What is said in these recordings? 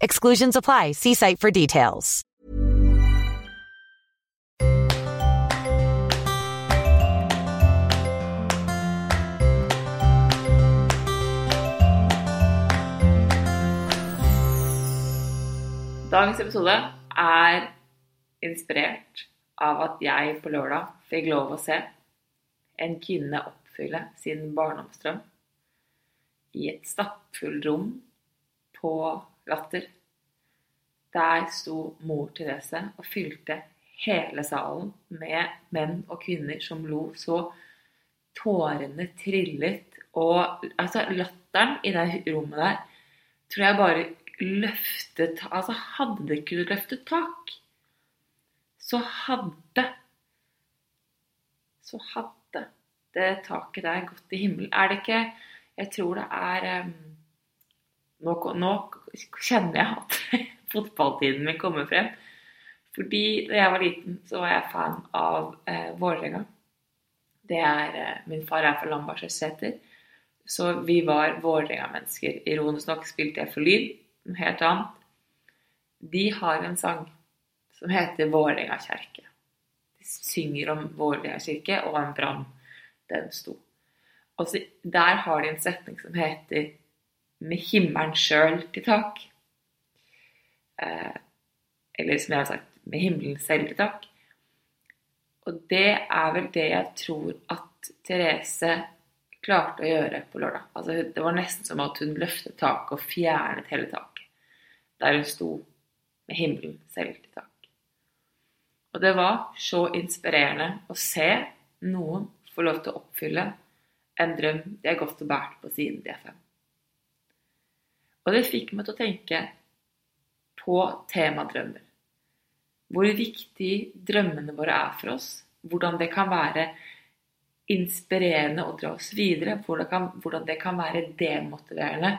Exclusions apply. See site for details. Dagens episode er inspirert av at jeg på lørdag fikk lov å se en kvinne oppfylle sin barndomsdrøm i et stappfullt rom på Latter. Der sto mor Therese og fylte hele salen med menn og kvinner som lo så tårene trillet. Og altså, latteren i det rommet der tror jeg bare løftet Altså, hadde det ikke løftet tak, så hadde Så hadde det taket der gått i himmelen. Er det ikke Jeg tror det er um, nå, nå, kjenner jeg at fotballtiden min kommer frem. Fordi da jeg var liten, så var jeg fan av eh, Vålerenga. Er, eh, min far er fra Lambertseter, så vi var Vålerenga-mennesker. Ironisk nok spilte jeg for Lyn, noe helt annet. De har en sang som heter Vålerenga kjerke. De synger om Vålerenga kirke og en brann den sto. Og så, der har de en setning som heter 'Med himmelen sjøl til tak'. Eh, eller som jeg har sagt 'Med himmelen selv til tak'. Og det er vel det jeg tror at Therese klarte å gjøre på lørdag. Altså, det var nesten som at hun løftet taket og fjernet hele taket. Der hun sto med himmelen selv til tak. Og det var så inspirerende å se noen få lov til å oppfylle en drøm de har gått og båret på siden de er fem. Og det fikk meg til å tenke på temadrømmer. Hvor viktig drømmene våre er for oss. Hvordan det kan være inspirerende å dra oss videre. Hvordan, det kan være demotiverende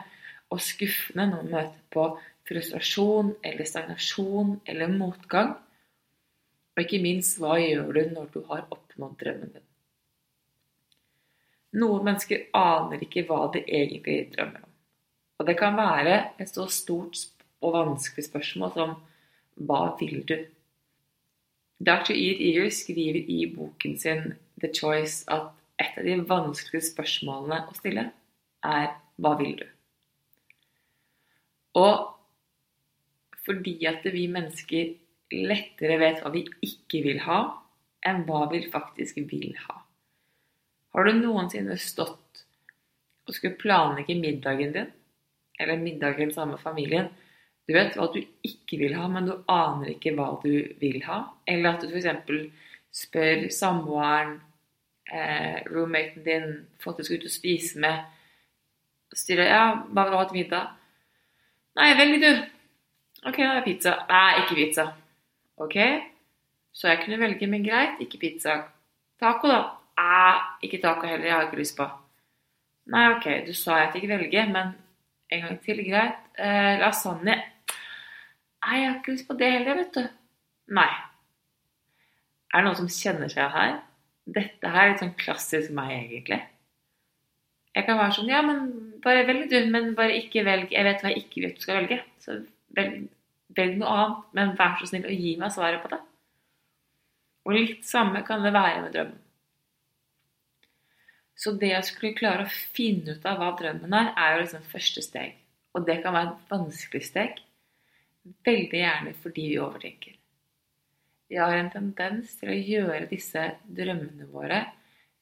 og skuffende når vi møter på frustrasjon eller stagnasjon eller motgang. Og ikke minst, hva gjør du når du har oppnådd drømmen din? Noen mennesker aner ikke hva de egentlig drømmer om. Og det kan være et så stort og vanskelig spørsmål som hva vil du? Dr. Eid Ear skriver i boken sin The Choice at et av de vanskelige spørsmålene å stille er hva vil du? Og fordi at vi mennesker lettere vet hva vi ikke vil ha, enn hva vi faktisk vil ha. Har du noensinne stått og skulle planlegge middagen din, eller middagen sammen med familien, Du vet hva du ikke vil ha, men du aner ikke hva du vil ha. Eller at du f.eks. spør samboeren, eh, roommaten din, folk du skal ut og spise med, sier ja, hva vil du ha til middag? Nei, velg du. Ok, da er det pizza. Nei, ikke pizza. Ok, så jeg kunne velge, men greit, ikke pizza. Taco, da? Nei, ikke taco heller, jeg har ikke lyst på. Nei, ok, du sa jeg fikk velge, men en gang til, greit. Eh, lasagne. Nei, jeg har ikke lyst på det heller, vet du. Nei. Er det noen som kjenner seg her? Dette her er litt sånn klassisk meg, egentlig. Jeg kan være sånn Ja, men bare velg du, men bare ikke velg Jeg vet hva jeg ikke vet du skal velge. Så velg, velg noe annet, men vær så snill å gi meg svaret på det. Og litt samme kan det være med drømmen. Så det å skulle klare å finne ut av hva drømmen er, er jo liksom første steg. Og det kan være et vanskelig steg. Veldig gjerne fordi vi overtenker. Vi har en tendens til å gjøre disse drømmene våre,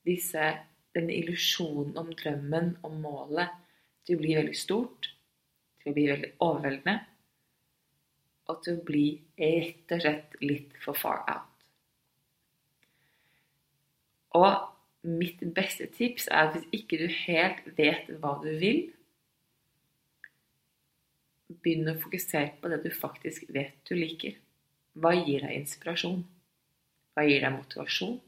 disse, denne illusjonen om drømmen, om målet, til å bli veldig stort, til å bli veldig overveldende, og til å bli rett og slett litt for far out. Og mitt beste tips er at hvis ikke du helt vet hva du vil, begynn å fokusere på det du faktisk vet du liker. Hva gir deg inspirasjon? Hva gir deg motivasjon?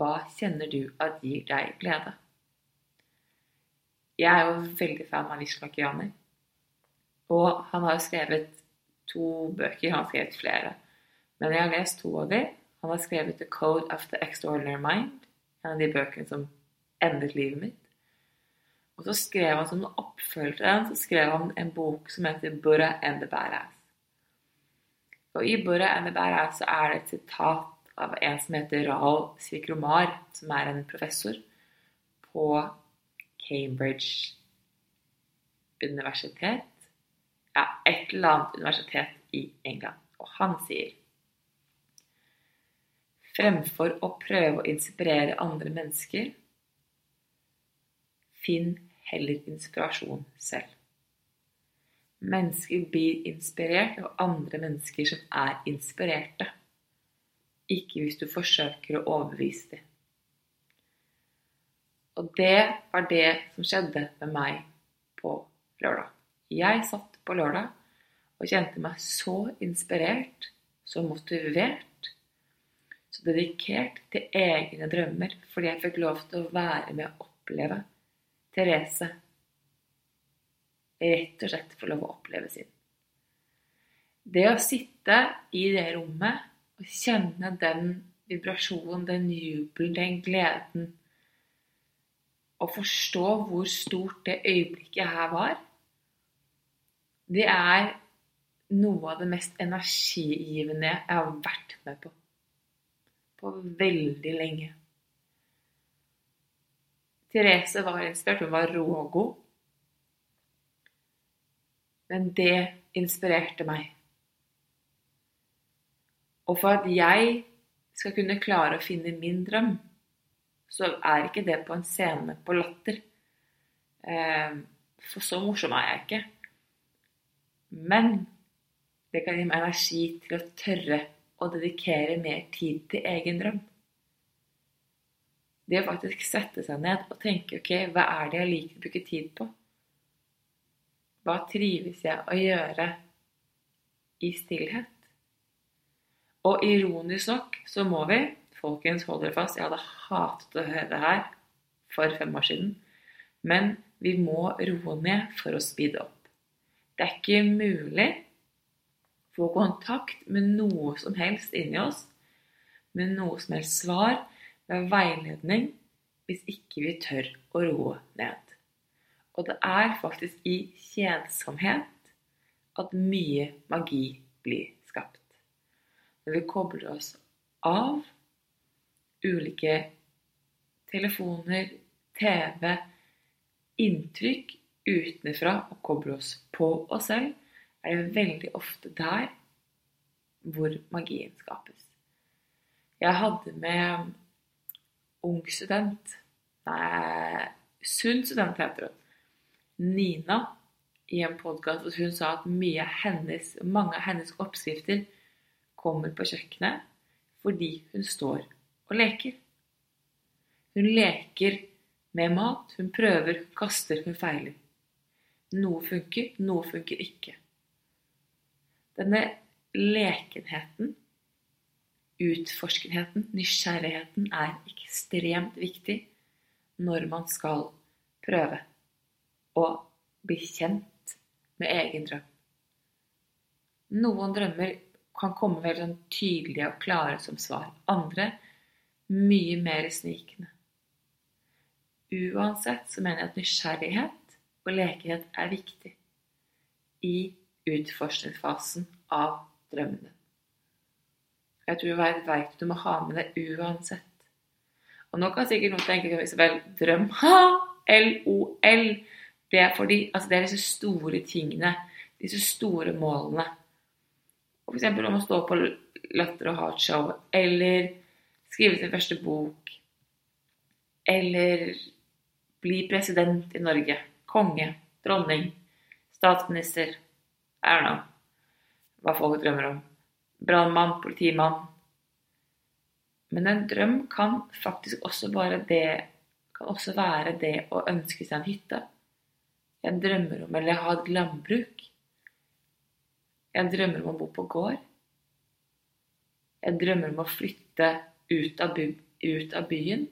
Hva kjenner du at gir deg glede? Jeg er jo veldig fan av Lish Lakiani. Og han har jo skrevet to bøker. Han har skrevet flere. Men jeg har lest to av dem. Han har skrevet 'The Code of the Extraordinary Mind', en av de bøkene som endret livet mitt. Og så skrev han som oppfølger til den, så skrev han en bok som heter 'Burra and the Badass'. Og i 'Burra and the Badass' så er det et sitat av en som heter Rahal Svikromar, som er en professor på Cambridge universitet. Ja, et eller annet universitet i England. Og han sier Fremfor å prøve å inspirere andre mennesker, finn heller inspirasjon selv. Mennesker blir inspirert av andre mennesker som er inspirerte. Ikke hvis du forsøker å overbevise dem. Og det var det som skjedde med meg på lørdag. Jeg satt på lørdag og kjente meg så inspirert, så motivert dedikert til egne drømmer fordi jeg fikk lov til å være med og oppleve Therese rett og slett få lov å oppleve sin. Det å sitte i det rommet og kjenne den vibrasjonen, den jubelen, den gleden Og forstå hvor stort det øyeblikket her var, det er noe av det mest energigivende jeg har vært med på på veldig lenge. Therese var inspirert. Hun var rågod. Men det inspirerte meg. Og for at jeg skal kunne klare å finne min drøm, så er ikke det på en scene på Latter. Eh, for så morsom er jeg ikke. Men det kan gi meg energi til å tørre å dedikere mer tid til egen drøm. Det å faktisk sette seg ned og tenke ok, hva er det jeg liker å bruke tid på? Hva trives jeg å gjøre i stillhet? Og ironisk nok så må vi Folkens, hold dere fast. Jeg hadde hatet å høre det her for fem år siden. Men vi må roe ned for å speede opp. Det er ikke mulig få kontakt med noe som helst inni oss, med noe som helst svar, med veiledning, hvis ikke vi tør å roe ned. Og det er faktisk i kjedsomhet at mye magi blir skapt. Når vi kobler oss av ulike telefoner, TV, inntrykk utenfra og kobler oss på oss selv, er det veldig ofte der hvor magien skapes. Jeg hadde med ung student Nei, sunn student heter hun. Nina i en podkast hvor hun sa at hennes, mange av hennes oppskrifter kommer på kjøkkenet fordi hun står og leker. Hun leker med mat. Hun prøver, hun kaster, hun feiler. Noe funker, noe funker ikke. Denne lekenheten, utforskenheten, nysgjerrigheten er ekstremt viktig når man skal prøve å bli kjent med egen drøm. Noen drømmer kan komme veldig sånn tydelige og klare som svar. Andre mye mer snikende. Uansett så mener jeg at nysgjerrighet og lekenhet er viktig i utforskningsfasen av drømmen din. Jeg tror det er et verktøy du må ha med deg uansett. Og nå kan sikkert noen tenke Isabel, drøm ha, LOL. Det er fordi altså det er disse store tingene, disse store målene. Og F.eks. om å stå på Latter og Hat-show, eller skrive sin første bok, eller bli president i Norge, konge, dronning, statsminister I don't know hva folk drømmer om. Brannmann, politimann. Men en drøm kan faktisk også, det, kan også være det å ønske seg en hytte. Jeg drømmer om eller ha et landbruk. Jeg drømmer om å bo på gård. Jeg drømmer om å flytte ut av, by, ut av byen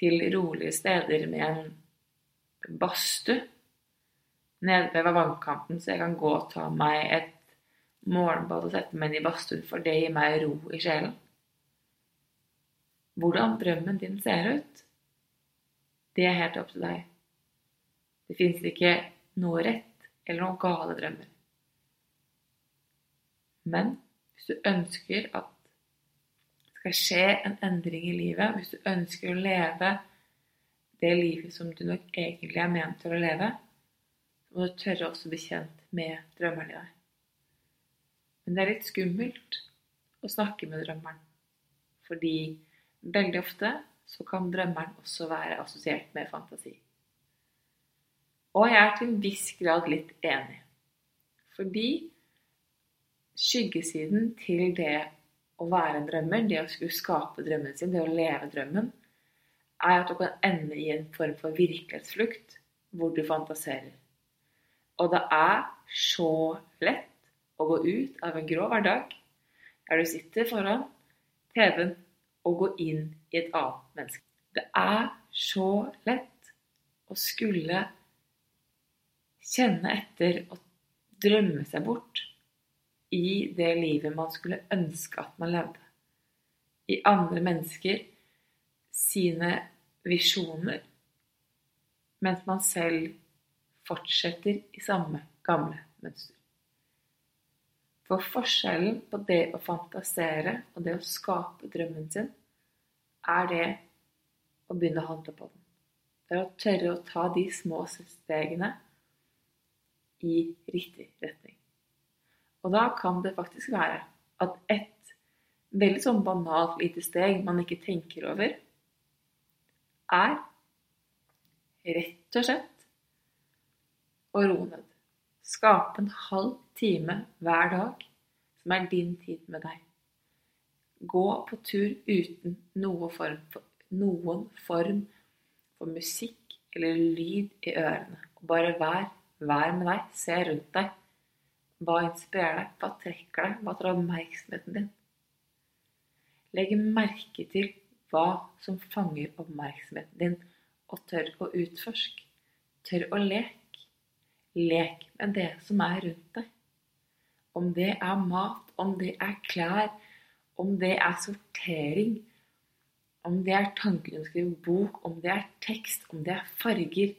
til rolige steder med en badstue nede ved vannkanten, så jeg kan gå og ta meg et morgenbad og sette meg inn i badstuen, for det gir meg ro i sjelen. Hvordan drømmen din ser ut, det er helt opp til deg. Det fins ikke noe rett eller noen gale drømmer. Men hvis du ønsker at det skal skje en endring i livet, hvis du ønsker å leve det livet som du nok egentlig er ment til å leve, må du tørre også bli kjent med drømmerne dine. Men det er litt skummelt å snakke med drømmeren, fordi veldig ofte så kan drømmeren også være assosiert med fantasi. Og jeg er til en viss grad litt enig. Fordi skyggesiden til det å være en drømmer, det å skulle skape drømmen sin, det å leve drømmen, er at du kan ende i en form for virkelighetsflukt hvor du fantaserer. Og det er så lett å gå ut av en grå hverdag der du sitter foran TV-en og gå inn i et annet menneske. Det er så lett å skulle kjenne etter og drømme seg bort i det livet man skulle ønske at man levde. I andre mennesker sine visjoner, mens man selv fortsetter i samme gamle mønster. For forskjellen på det å fantasere og det å skape drømmen sin, er det å begynne å handle på den. Det er å tørre å ta de små stegene i riktig retning. Og da kan det faktisk være at et veldig sånn banalt lite steg man ikke tenker over, er rett og slett å ro ned. Skape en halv time hver dag som er din tid med deg. Gå på tur uten noen form for, noen form for musikk eller lyd i ørene. Bare vær, vær med deg. Se rundt deg. Hva inspirerer deg? Hva trekker deg? Hva tar oppmerksomheten din? Legg merke til hva som fanger oppmerksomheten din, og tør å utforske. Tør å leke. Lek med det som er rundt deg. Om det er mat, om det er klær, om det er sortering, om det er tanken om å skrive bok, om det er tekst, om det er farger,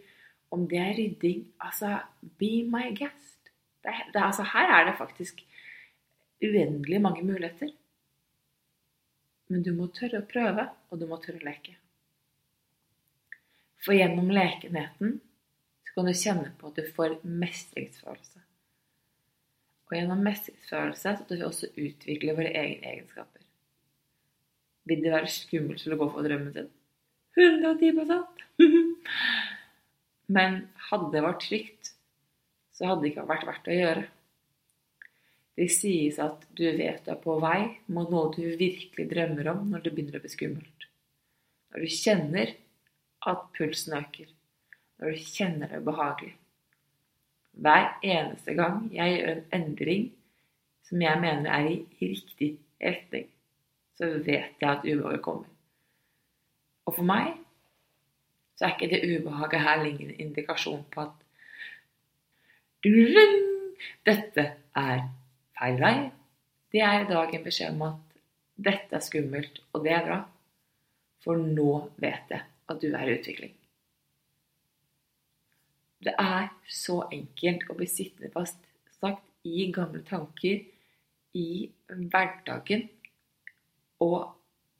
om det er rydding Altså, be my guest. Det, det, altså, her er det faktisk uendelig mange muligheter. Men du må tørre å prøve, og du må tørre å leke. For gjennom lekenheten så kan du kjenne på at du får mestringsfølelse. Og gjennom mestringsfølelse så kan vi også utvikle våre egne egenskaper. Vil det være skummelt for å gå for drømmen sin? 110 Men hadde det vært trygt så hadde det ikke vært verdt å gjøre. Det sies at du vet du er på vei mot noe du virkelig drømmer om når det begynner å bli skummelt. Når du kjenner at pulsen øker. Når du kjenner det ubehagelig. Hver eneste gang jeg gjør en endring som jeg mener er i riktig retning, så vet jeg at ubehaget kommer. Og for meg så er ikke det ubehaget her lenger en indikasjon på at dette er feil vei. Det er i dag en beskjed om at dette er skummelt, og det er bra. For nå vet jeg at du er i utvikling. Det er så enkelt å bli sittende fast sagt i gamle tanker i hverdagen og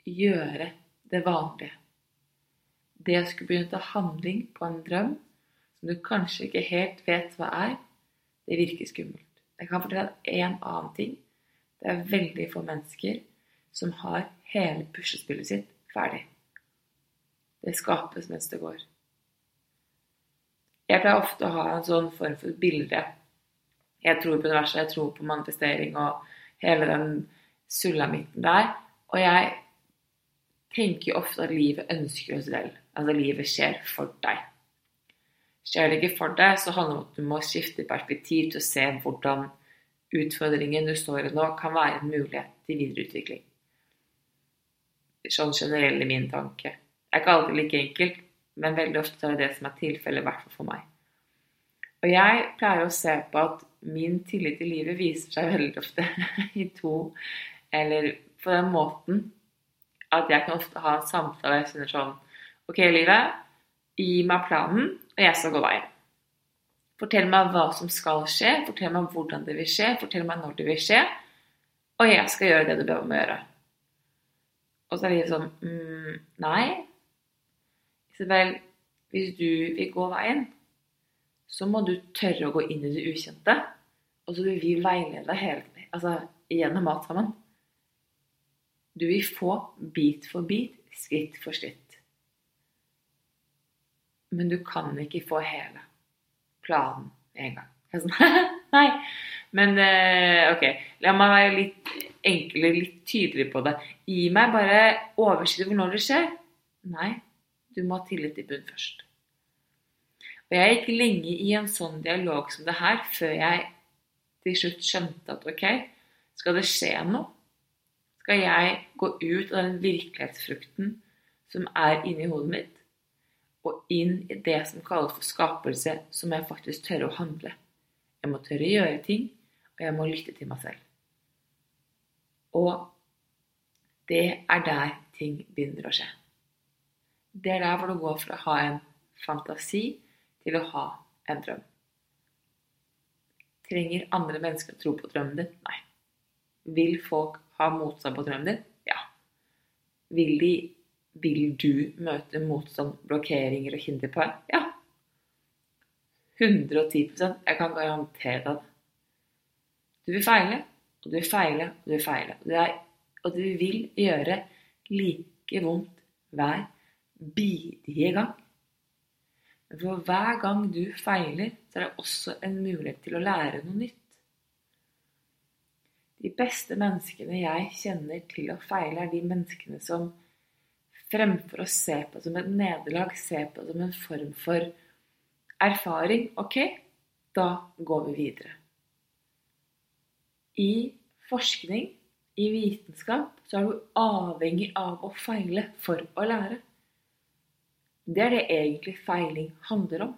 gjøre det vanlige. Det å skulle begynne å ta handling på en drøm som du kanskje ikke helt vet hva er, det virker skummelt. Jeg kan fortelle en annen ting. Det er veldig få mennesker som har hele puslespillet sitt ferdig. Det skapes mens det går. Jeg pleier ofte å ha en sånn form for bilde. Jeg tror på universet, jeg tror på manifestering og hele den sulamitten der. Og jeg tenker ofte at livet ønsker oss vel. Altså livet skjer for deg. Skjer det ikke for deg, så handler det om at du må skifte perspektiv til å se hvordan utfordringen du står i nå, kan være en mulighet til videreutvikling. Sånn generell i min tanke. Det er ikke alltid like enkelt, men veldig ofte er det det som er tilfellet, i hvert fall for meg. Og jeg pleier å se på at min tillit til livet viser seg veldig ofte i to Eller på den måten at jeg kan ofte ha en samtale jeg kjenner sånn Ok, livet, gi meg planen, og jeg skal gå veien. Fortell meg hva som skal skje, fortell meg hvordan det vil skje, fortell meg når det vil skje, og jeg skal gjøre det du ber om gjøre. Og så er det sånn mm, Nei. Isabel, hvis du vil gå veien, så må du tørre å gå inn i det ukjente. Og så vil vi veilede deg hele altså, gjennom mat sammen. Du vil få bit for bit, skritt for skritt men du kan ikke få hele planen en gang. Sånn, Nei. Men eh, ok, la meg være litt enklere, litt tydeligere på det. Gi meg bare oversikt over når det skjer. Nei, du må ha tillit i bunn først. Og jeg gikk lenge i en sånn dialog som det her før jeg til slutt skjønte at ok, skal det skje noe? Skal jeg gå ut av den virkelighetsfrukten som er inni hodet mitt? og inn i det som kalles for skapelse, som jeg faktisk tør å handle. Jeg må tørre å gjøre ting, og jeg må lytte til meg selv. Og det er der ting begynner å skje. Det er der hvor du går fra å ha en fantasi til å ha en drøm. Trenger andre mennesker å tro på drømmen din? Nei. Vil folk ha motstand på drømmen din? Ja. Vil de vil du møte motstand, blokkeringer og hinder på? Ja. 110% Jeg kan garantere deg det. Du vil feile, og du vil feile, og du vil feile. Og, du vil gjøre like vondt hver bidige gang. For hver gang du feiler, så er det også en mulighet til å lære noe nytt. De beste menneskene jeg kjenner til å feile, er de menneskene som Fremfor å se på som et nederlag, ser på som en form for erfaring. Ok, da går vi videre. I forskning, i vitenskap, så er du avhengig av å feile for å lære. Det er det egentlig feiling handler om.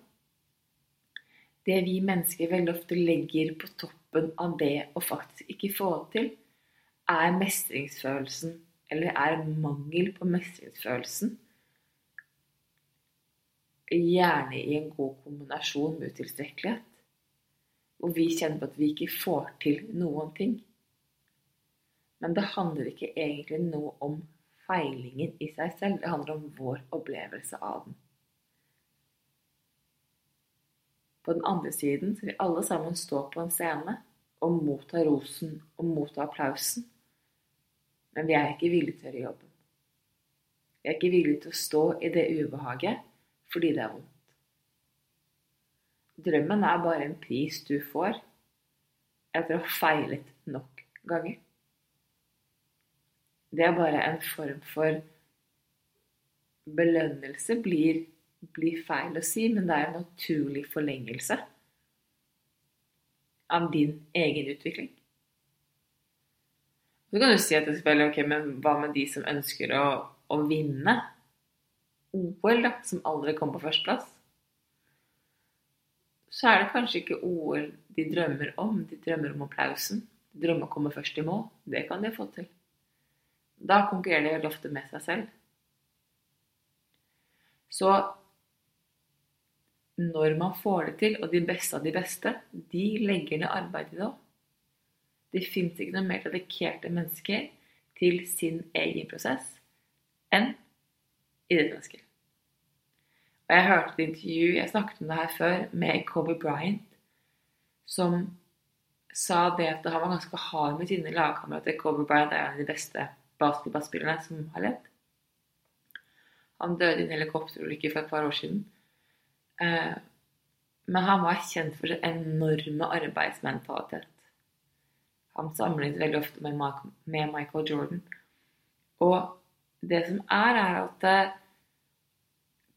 Det vi mennesker veldig ofte legger på toppen av det å faktisk ikke få til, er mestringsfølelsen eller er mangel på mestringsfølelsen. Gjerne i en god kombinasjon med utilstrekkelighet. Hvor vi kjenner på at vi ikke får til noen ting. Men det handler ikke egentlig noe om feilingen i seg selv. Det handler om vår opplevelse av den. På den andre siden skal vi alle sammen stå på en scene og motta rosen og motta applausen. Men vi er ikke villige til å gjøre jobben. Vi er ikke villige til å stå i det ubehaget fordi det er vondt. drømmen er bare en pris du får etter å ha feilet nok ganger. Det er bare en form for belønnelse, blir, blir feil å si, men det er en naturlig forlengelse av din egen utvikling. Så kan du si at spiller, ok, men hva med de som ønsker å, å vinne OL, da, som aldri kom på førsteplass? Så er det kanskje ikke OL de drømmer om. De drømmer om applausen. De drømmer om å komme først i mål. Det kan de få til. Da konkurrerer de ofte med seg selv. Så når man får det til, og de beste av de beste, de legger ned arbeid i det òg. Det fins ikke noe mer dedikerte mennesker til sin egen prosess enn idrettsmennesker. Og jeg hørte et intervju, jeg snakket om det her før, med Kobe Bryant, som sa det at han var ganske hard med sine lagkamerater. Kobe Bryant er en av de beste basketballspillerne som har levd. Han døde i en helikopterulykke for et par år siden. Eh, men han var kjent for sin enorme arbeidsmentalitet. Han sammenlignet veldig ofte med Michael Jordan. Og det som er, er at eh,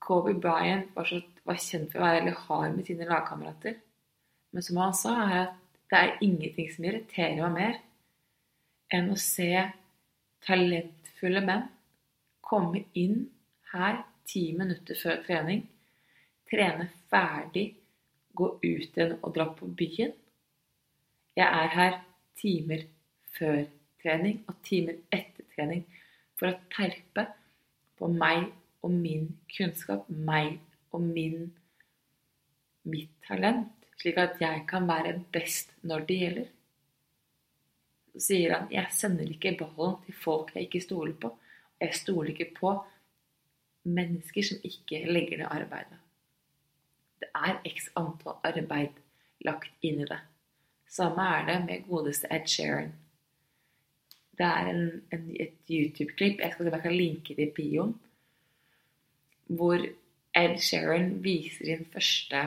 Kobe Bryant var, var kjent for å være veldig hard med sine lagkamerater. Men som han sa, er at det er ingenting som irriterer meg mer enn å se talentfulle menn komme inn her ti minutter før trening, trene ferdig, gå ut igjen og dra på byen. Jeg er her timer før trening og timer etter trening for å terpe på meg og min kunnskap, meg og min, mitt talent, slik at jeg kan være best når det gjelder. Så sier han jeg sender ikke ballen til folk jeg ikke stoler på. Jeg stoler ikke på mennesker som ikke legger ned arbeidet. Det er x antall arbeid lagt inn i det. Samme er det med godeste Ed Sheeran. Det er en, en, et YouTube-klipp, jeg skal kan linke i bioen, hvor Ed Sheeran viser sin første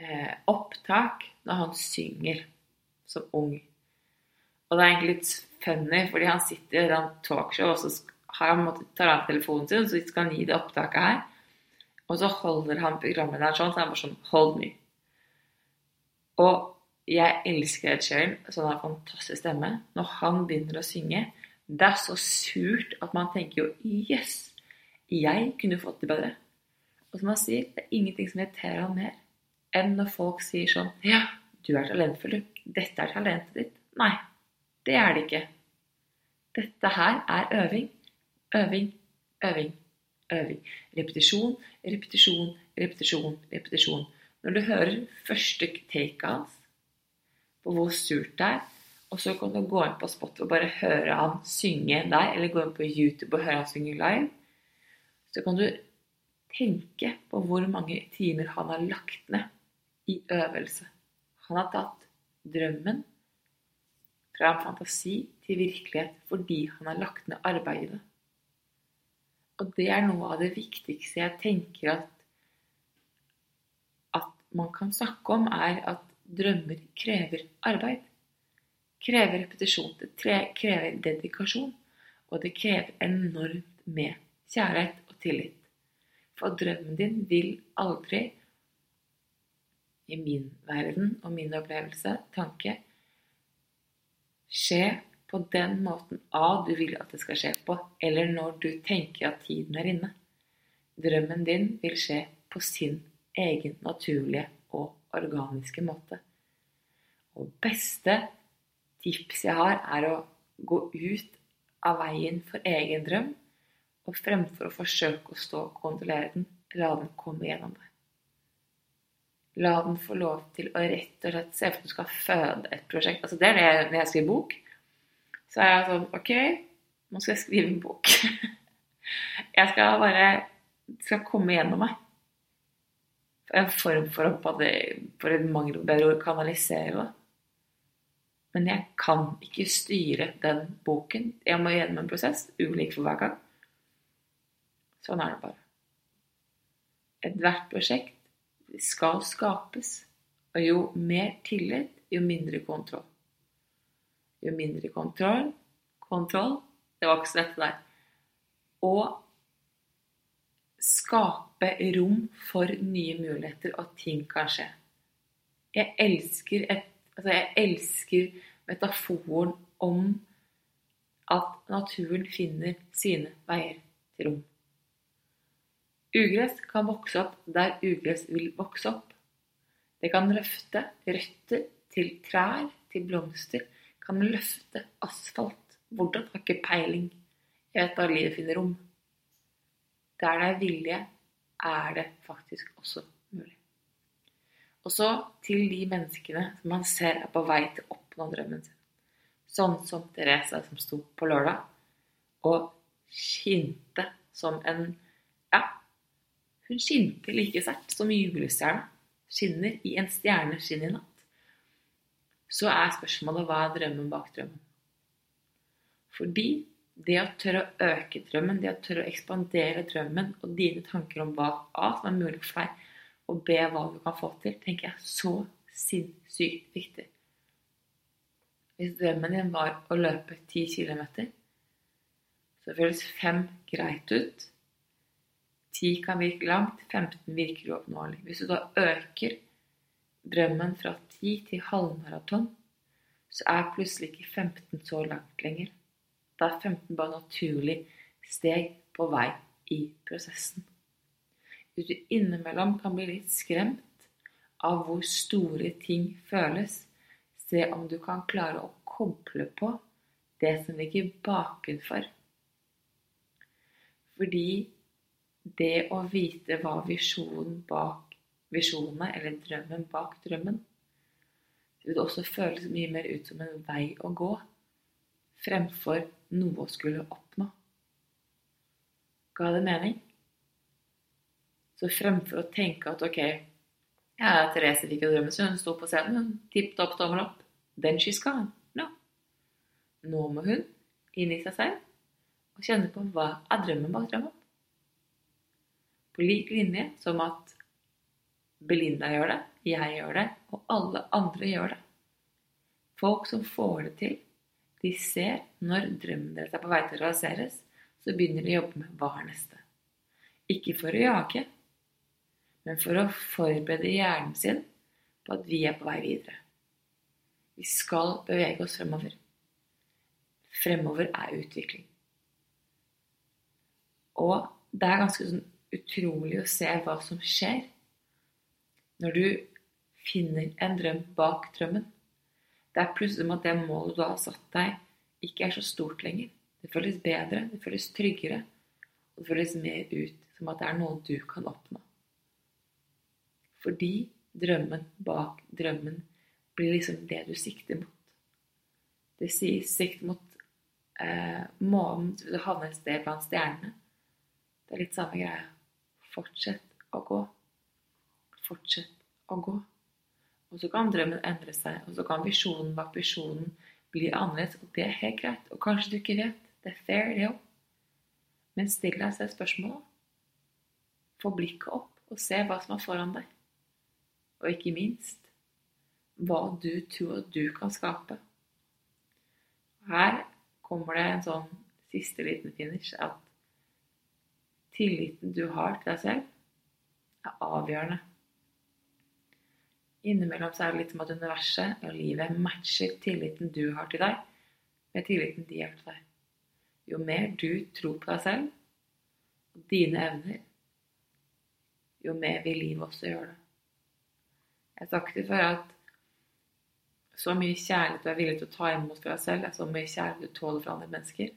eh, opptak når han synger som ung. Og det er egentlig litt funny, fordi han sitter i en talkshow, og så har han måttet ta av telefonen sin, så skal han gi det opptaket her. Og så holder han programlederen sånn, så han bare sånn Hold me. Og jeg elsker Ed Sheeran, så han har fantastisk stemme. Når han begynner å synge, det er så surt at man tenker jo Yes! Jeg kunne fått det bedre. Og som han sier, det er ingenting som irriterer han mer enn når folk sier sånn Ja, du er talentfull, du. Dette er talentet ditt. Nei, det er det ikke. Dette her er øving. Øving, øving, øving. Repetisjon, repetisjon, repetisjon, repetisjon. Når du hører første take hans, på hvor surt det er. Og så kan du gå inn på Spot og bare høre han synge der, eller gå inn på YouTube og høre han synge live. Så kan du tenke på hvor mange timer han har lagt ned i øvelse. Han har tatt drømmen fra fantasi til virkelighet fordi han har lagt ned arbeidet. Og det er noe av det viktigste jeg tenker at, at man kan snakke om, er at drømmer krever arbeid. Krever repetisjon. Det krever dedikasjon. Og det krever enormt med kjærlighet og tillit. For drømmen din vil aldri, i min verden og min opplevelse, tanke, skje på den måten A du vil at det skal skje på, eller når du tenker at tiden er inne. Drømmen din vil skje på sin egen naturlige og organiske måte. Og beste tips jeg har, er å gå ut av veien for egen drøm, og fremfor å forsøke å stå og kontrollere den, la den komme gjennom deg. La den få lov til å rett og slett se for at du skal føde et prosjekt. Altså det er det jeg, når jeg skriver bok. Så er jeg sånn Ok, nå skal jeg skrive en bok. Jeg skal bare skal komme gjennom meg en form for å for et mangel på bedre ord kanalisere det. Men jeg kan ikke styre den boken. Jeg må gjennom en prosess, ulik for hver gang. Sånn er det bare. Ethvert prosjekt De skal skapes. Og jo mer tillit, jo mindre kontroll. Jo mindre kontroll Kontroll Det var ikke så lett, det der. Å skape rom for nye muligheter, og ting kan skje. Jeg elsker, et, altså jeg elsker metaforen om at naturen finner sine veier til rom. Ugress kan vokse opp der ugress vil vokse opp. Det kan løfte røtter til trær, til blomster. Kan løfte asfalt. Hvordan har ikke peiling. Jeg vet bare livet finner rom. Der det er vilje, er det faktisk også mulig. Og så til de menneskene som man ser er på vei til å oppnå drømmen sin. Sånn som Therese som sto på lørdag og skinte som en Ja, hun skinte like sterkt som julestjerna skinner i en stjerneskinn i natt. Så er spørsmålet hva er drømmen bak drømmen? Fordi det å tørre å øke drømmen, det å tørre å ekspandere drømmen og dine tanker om hva A som er mulig for deg, og B hva du kan få til, tenker jeg er så sinnssykt viktig. Hvis drømmen din var å løpe 10 km, så føles 5 greit ut. 10 kan virke langt, 15 virker uoppnåelig. Hvis du da øker drømmen fra 10 til halvmaraton, så er plutselig ikke 15 så langt lenger. Da er 15 bare naturlig steg på vei i prosessen. Hvis du innimellom kan bli litt skremt av hvor store ting føles, se om du kan klare å koble på det som ligger bakenfor. Fordi det å vite hva visjonen bak visjonene, eller drømmen bak drømmen, det vil også føles mye mer ut som en vei å gå fremfor noe å skulle oppnå. Ga det mening? Så fremfor å tenke at ok, ja, Therese fikk jo drømmen sin, hun sto på scenen, hun tippet opp tommel opp. Then she's gone. No. Nå må hun inn i seg selv og kjenne på hva er drømmen bak drømmen. På lik linje som at Belinda gjør det, jeg gjør det, og alle andre gjør det. Folk som får det til, de ser når drømmen deres er på vei til å realiseres, så begynner de å jobbe med hva er neste. Ikke for å jage, men for å forberede hjernen sin på at vi er på vei videre. Vi skal bevege oss fremover. Fremover er utvikling. Og det er ganske sånn utrolig å se hva som skjer når du finner en drøm bak drømmen. Det er plutselig som at det målet du har satt deg, ikke er så stort lenger. Det føles bedre, det føles tryggere, og det føles mer ut som at det er noe du kan oppnå. Fordi drømmen bak drømmen blir liksom det du sikter mot. Det sies sikt mot eh, månen, så du havne et sted blant stjernene. Det er litt samme greia. Fortsett å gå. Fortsett å gå. Og så kan drømmen endre seg, og så kan visjonen bak visjonen bli annerledes. Og det er helt greit. Og kanskje du ikke vet. Det er fair, det òg. Men still deg selv spørsmålet. Få blikket opp og se hva som er foran deg. Og ikke minst hva du tror du kan skape. Her kommer det en sånn siste liten finish at tilliten du har til deg selv, er avgjørende Innimellom så er det litt som at universet og livet matcher tilliten du har til deg, med tilliten de har til deg. Jo mer du tror på deg selv og dine evner, jo mer vil livet også gjøre det. Jeg har sagt det før at så mye kjærlighet du er villig til å ta imot fra deg selv, er så mye kjærlighet du tåler fra andre mennesker,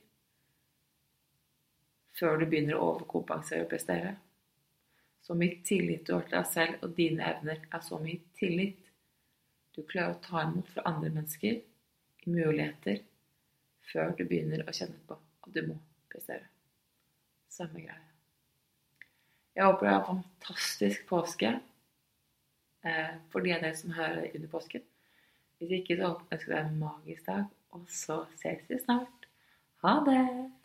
før du begynner å overkompensere og prestere. Så mye tillit du har til deg selv og dine evner, er så mye tillit du klarer å ta imot fra andre mennesker muligheter før du begynner å kjenne på at du må prestere. Samme greie. Jeg håper du har en fantastisk påske eh, for de av dere som hører under påsken. Hvis ikke, så ønsker jeg deg en magisk dag, og så ses vi snart. Ha det!